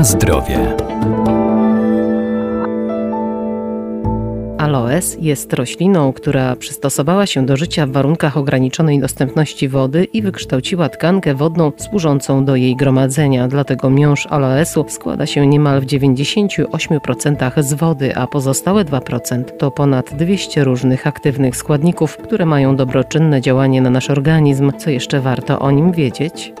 Na zdrowie. Aloes jest rośliną, która przystosowała się do życia w warunkach ograniczonej dostępności wody i wykształciła tkankę wodną służącą do jej gromadzenia. Dlatego miąższ aloesu składa się niemal w 98% z wody, a pozostałe 2% to ponad 200 różnych aktywnych składników, które mają dobroczynne działanie na nasz organizm. Co jeszcze warto o nim wiedzieć?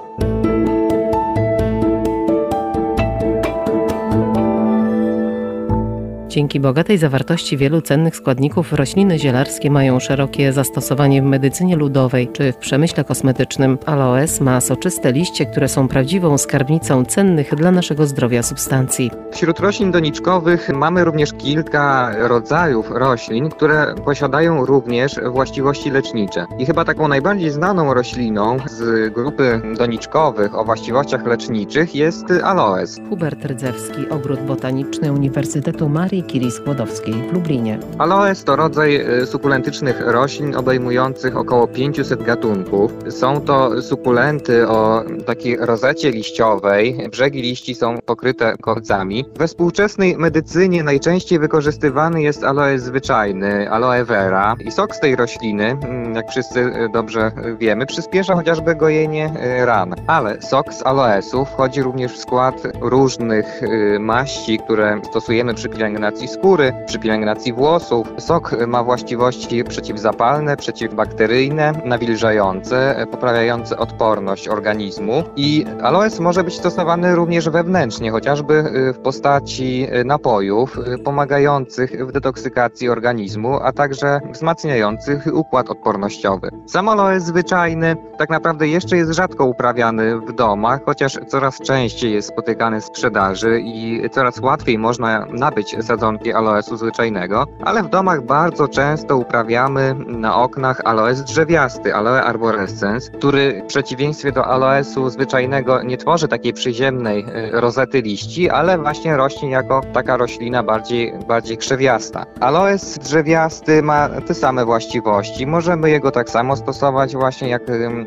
Dzięki bogatej zawartości wielu cennych składników rośliny zielarskie mają szerokie zastosowanie w medycynie ludowej czy w przemyśle kosmetycznym. Aloes ma soczyste liście, które są prawdziwą skarbnicą cennych dla naszego zdrowia substancji. Wśród roślin doniczkowych mamy również kilka rodzajów roślin, które posiadają również właściwości lecznicze. I chyba taką najbardziej znaną rośliną z grupy doniczkowych o właściwościach leczniczych jest aloes. Hubert Rdzewski, Ogród Botaniczny Uniwersytetu Marii Curie Skłodowskiej w Lublinie. Aloes to rodzaj e, sukulentycznych roślin obejmujących około 500 gatunków. Są to sukulenty o takiej rozecie liściowej. Brzegi liści są pokryte korzcami. We współczesnej medycynie najczęściej wykorzystywany jest aloes zwyczajny, aloe vera. I sok z tej rośliny, mm, jak wszyscy e, dobrze wiemy, przyspiesza chociażby gojenie ran. Ale sok z aloesu wchodzi również w skład różnych maści, które stosujemy przy pielęgnacji pielęgnacji skóry, przy pielęgnacji włosów. Sok ma właściwości przeciwzapalne, przeciwbakteryjne, nawilżające, poprawiające odporność organizmu i aloes może być stosowany również wewnętrznie, chociażby y, w postaci y, napojów y, pomagających w detoksykacji organizmu, a także wzmacniających układ odpornościowy. Sam aloes zwyczajny tak naprawdę jeszcze jest rzadko uprawiany w domach, chociaż coraz częściej jest spotykany w sprzedaży i coraz łatwiej można nabyć sadzonki aloesu zwyczajnego, ale w domach bardzo często uprawiamy na oknach aloes drzewiasty, aloe arborescens, który w przeciwieństwie do aloesu zwyczajnego nie tworzy takiej przyziemnej y, rozety liści, ale właśnie rośnie jako taka roślina bardziej, bardziej krzewiasta. Aloes drzewiasty ma te same właściwości. Możemy jego tak samo stosować właśnie jak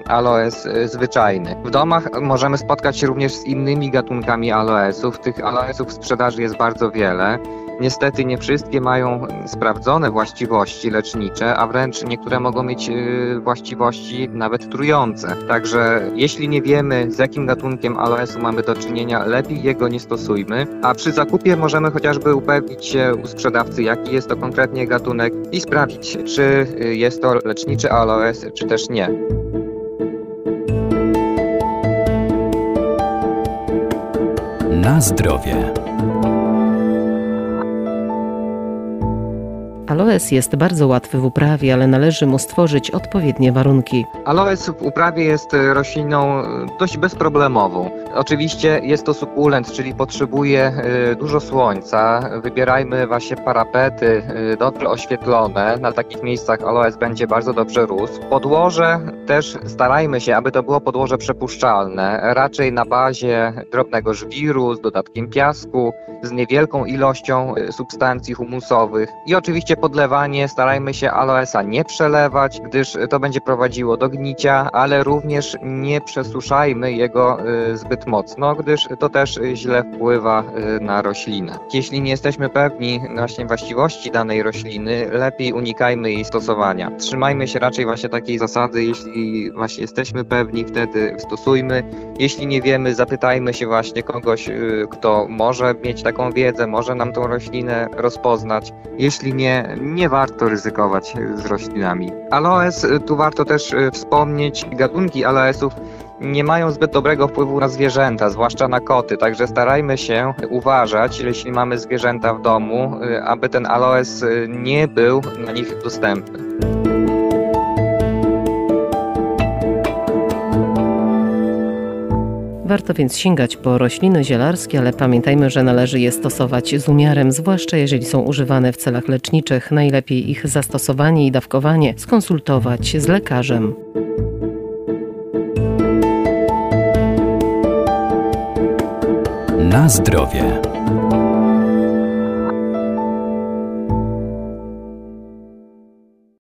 aloes y, zwyczajny. W domach możemy spotkać się również z innymi gatunkami aloesów. Tych aloesów w sprzedaży jest bardzo wiele. Niestety nie wszystkie mają sprawdzone właściwości lecznicze, a wręcz niektóre mogą mieć y, właściwości nawet trujące. Także jeśli nie wiemy z jakim gatunkiem aloesu mamy do czynienia, lepiej jego nie stosujmy, a przy zakupie możemy chociażby upewnić się u sprzedawcy jaki jest to konkretnie gatunek i sprawdzić czy y, jest to leczniczy aloes czy też nie. Na zdrowie. Aloes jest bardzo łatwy w uprawie, ale należy mu stworzyć odpowiednie warunki. Aloes w uprawie jest rośliną e, dość bezproblemową. Oczywiście jest to sukulent, czyli potrzebuje e, dużo słońca. Wybierajmy właśnie parapety e, dobrze oświetlone. Na takich miejscach aloes będzie bardzo dobrze rósł. Podłoże też starajmy się, aby to było podłoże przepuszczalne, raczej na bazie drobnego żwiru z dodatkiem piasku, z niewielką ilością substancji humusowych i oczywiście podlewanie starajmy się aloesa nie przelewać, gdyż to będzie prowadziło do gnicia, ale również nie przesuszajmy jego y, zbyt mocno, gdyż to też źle wpływa y, na roślinę. Jeśli nie jesteśmy pewni właśnie właściwości danej rośliny, lepiej unikajmy jej stosowania. Trzymajmy się raczej właśnie takiej zasady, jeśli właśnie jesteśmy pewni, wtedy stosujmy. Jeśli nie wiemy, zapytajmy się właśnie kogoś, y, kto może mieć taką wiedzę, może nam tą roślinę rozpoznać. Jeśli nie, nie warto ryzykować z roślinami. Aloes, y, tu warto też y, wspomnieć, gatunki aloesów nie mają zbyt dobrego wpływu na zwierzęta, zwłaszcza na koty, także starajmy się uważać, jeśli mamy zwierzęta w domu, aby ten aloes nie był na nich dostępny. Warto więc sięgać po rośliny zielarskie, ale pamiętajmy, że należy je stosować z umiarem, zwłaszcza jeżeli są używane w celach leczniczych. Najlepiej ich zastosowanie i dawkowanie skonsultować z lekarzem. Na zdrowie.